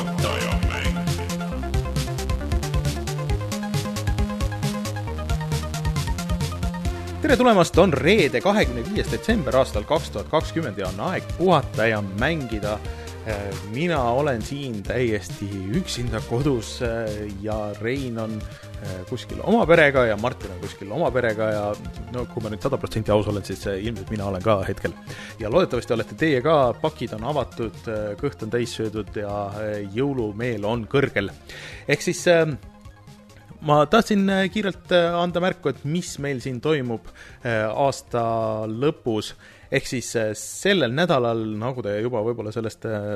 juhatajamäng. tere tulemast, on reede, kahekümne viies detsember aastal kaks tuhat kakskümmend ja on aeg puhata ja mängida. Mina olen siin täiesti üksinda kodus äh, ja Rein on äh, kuskil oma perega ja Martin on kuskil oma perega ja no kui ma nüüd sada protsenti aus olen, siis ilmselt mina olen ka hetkel. ja loodetavasti olete teie ka, pakid on avatud, kõht on täis söödud ja jõulumeel on kõrgel. ehk siis ma tahtsin kiirelt anda märku, et mis meil siin toimub aasta lõpus. Ehk siis äh, sellel nädalal, nagu te juba võib-olla sellest äh,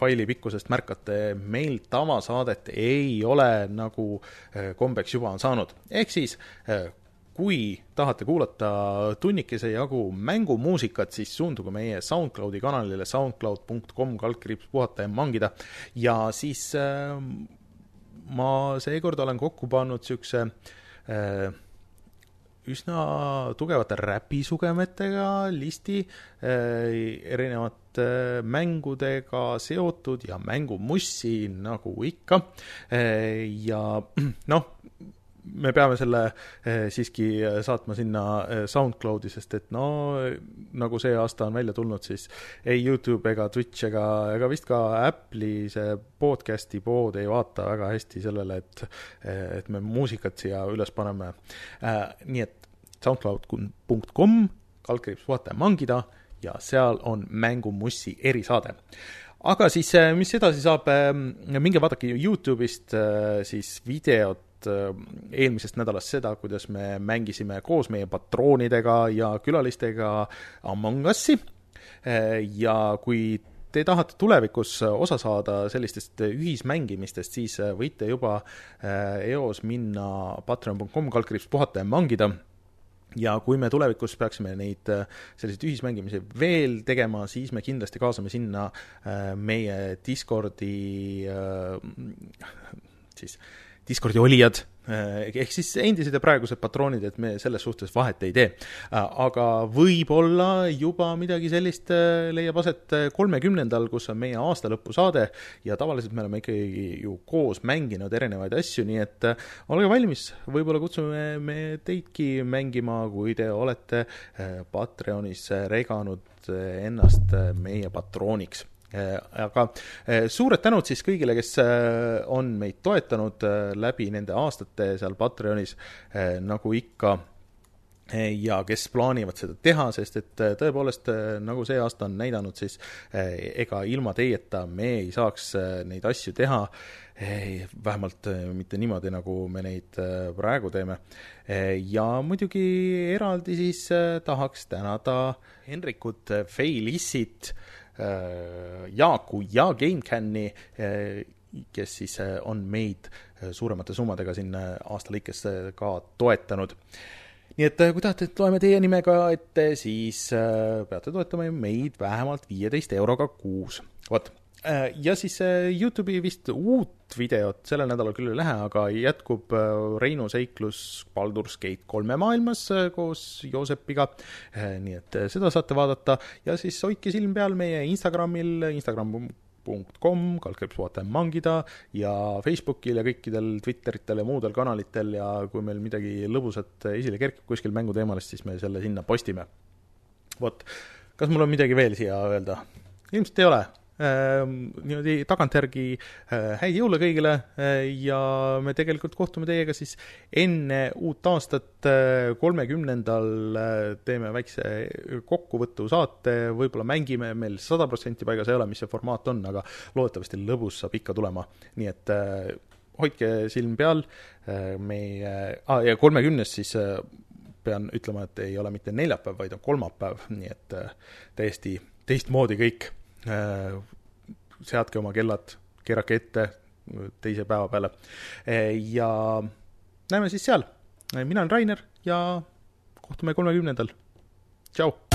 faili pikkusest märkate, meil tavasaadet ei ole, nagu äh, kombeks juba on saanud. ehk siis kui tahate kuulata tunnikese jagu mängumuusikat, siis suunduge meie SoundCloudi kanalile soundcloud.com kaldkriips puhata ja mangida ja siis äh, ma seekord olen kokku pannud niisuguse äh, üsna tugevate räpisugemetega listi äh, erinevate äh, mängudega seotud ja mängumussi nagu ikka. Äh, ja noh, me peame selle siiski saatma sinna SoundCloudi, sest et no nagu see aasta on välja tulnud, siis ei Youtube ega Twitch ega, ega vist ka Apple'i see podcast'i pood ei vaata väga hästi sellele, et et me muusikat siia üles paneme. Nii et soundcloud.com, kaldkriips puhata ja mangida ja seal on mängumussi erisaade. Aga siis, mis edasi saab, minge vaadake Youtube'ist äh, siis videot äh, eelmisest nädalast seda, kuidas me mängisime koos meie patroonidega ja külalistega Among Us'i. Ja kui te tahate tulevikus osa saada sellistest ühismängimistest, siis võite juba äh, eos minna patreon.com kaldkriips puhata ja mangida ja kui me tulevikus peaksime neid äh, selliseid ühismängimisi veel tegema, siis me kindlasti kaasame sinna äh, meie Discordi äh, siis Discordi olijad ehk siis endised ja praegused patroonid, et me selles suhtes vahet ei tee. aga võib-olla juba midagi sellist äh, leiab aset kolmekümnendal, kus on meie aastalõpusaade ja tavaliselt me oleme ikkagi ju koos mänginud erinevaid asju, nii et äh, olge valmis, võib-olla kutsume me teidki mängima, kui te olete äh, Patreonis reganud äh, ennast äh, meie patrooniks Äh, aga äh, suured tänud siis kõigile, kes äh, on meid toetanud läbi nende aastate seal Patreonis, nagu ikka ja kes plaanivad seda teha, sest et tõepoolest, nagu see aasta on näidanud, siis ega ilma teieta me ei saaks neid asju teha, vähemalt mitte niimoodi, nagu me neid praegu teeme. ja muidugi eraldi siis tahaks tänada Henrikut, Feilissit, Jaaku ja GameCami, kes siis on meid suuremate summadega siin aasta lõikes ka toetanud nii et kui tahate, et loeme teie nimega ette, siis peate toetama meid vähemalt viieteist euroga kuus. vot, ja siis Youtube'i vist uut videot sellel nädalal küll ei lähe, aga jätkub Reinu seiklus Baldur's Gate kolme maailmas koos Joosepiga. nii et seda saate vaadata ja siis hoidke silm peal meie Instagramil, instagram.com, kaldkriips ja mangida ja Facebookil ja kõikidel Twitteritel ja muudel kanalitel ja kui meil midagi lõbusat esile kerkib kuskil mänguteemalist, siis me selle sinna postime. vot, kas mul on midagi veel siia öelda? ilmselt ei ole niimoodi tagantjärgi häid jõule kõigile ja me tegelikult kohtume teiega siis enne uut aastat, kolmekümnendal teeme väikse kokkuvõtu saate, võib-olla mängime, meil sada protsenti paigas ei ole, mis see formaat on, aga loodetavasti lõbus saab ikka tulema, nii et hoidke silm peal meie ah,, ja kolmekümnes siis pean ütlema, et ei ole mitte neljapäev, vaid on kolmapäev, nii et täiesti teistmoodi kõik seadke oma kellad, keerake ette teise päeva peale ja näeme siis seal. mina olen Rainer ja kohtume kolmekümnendal. tšau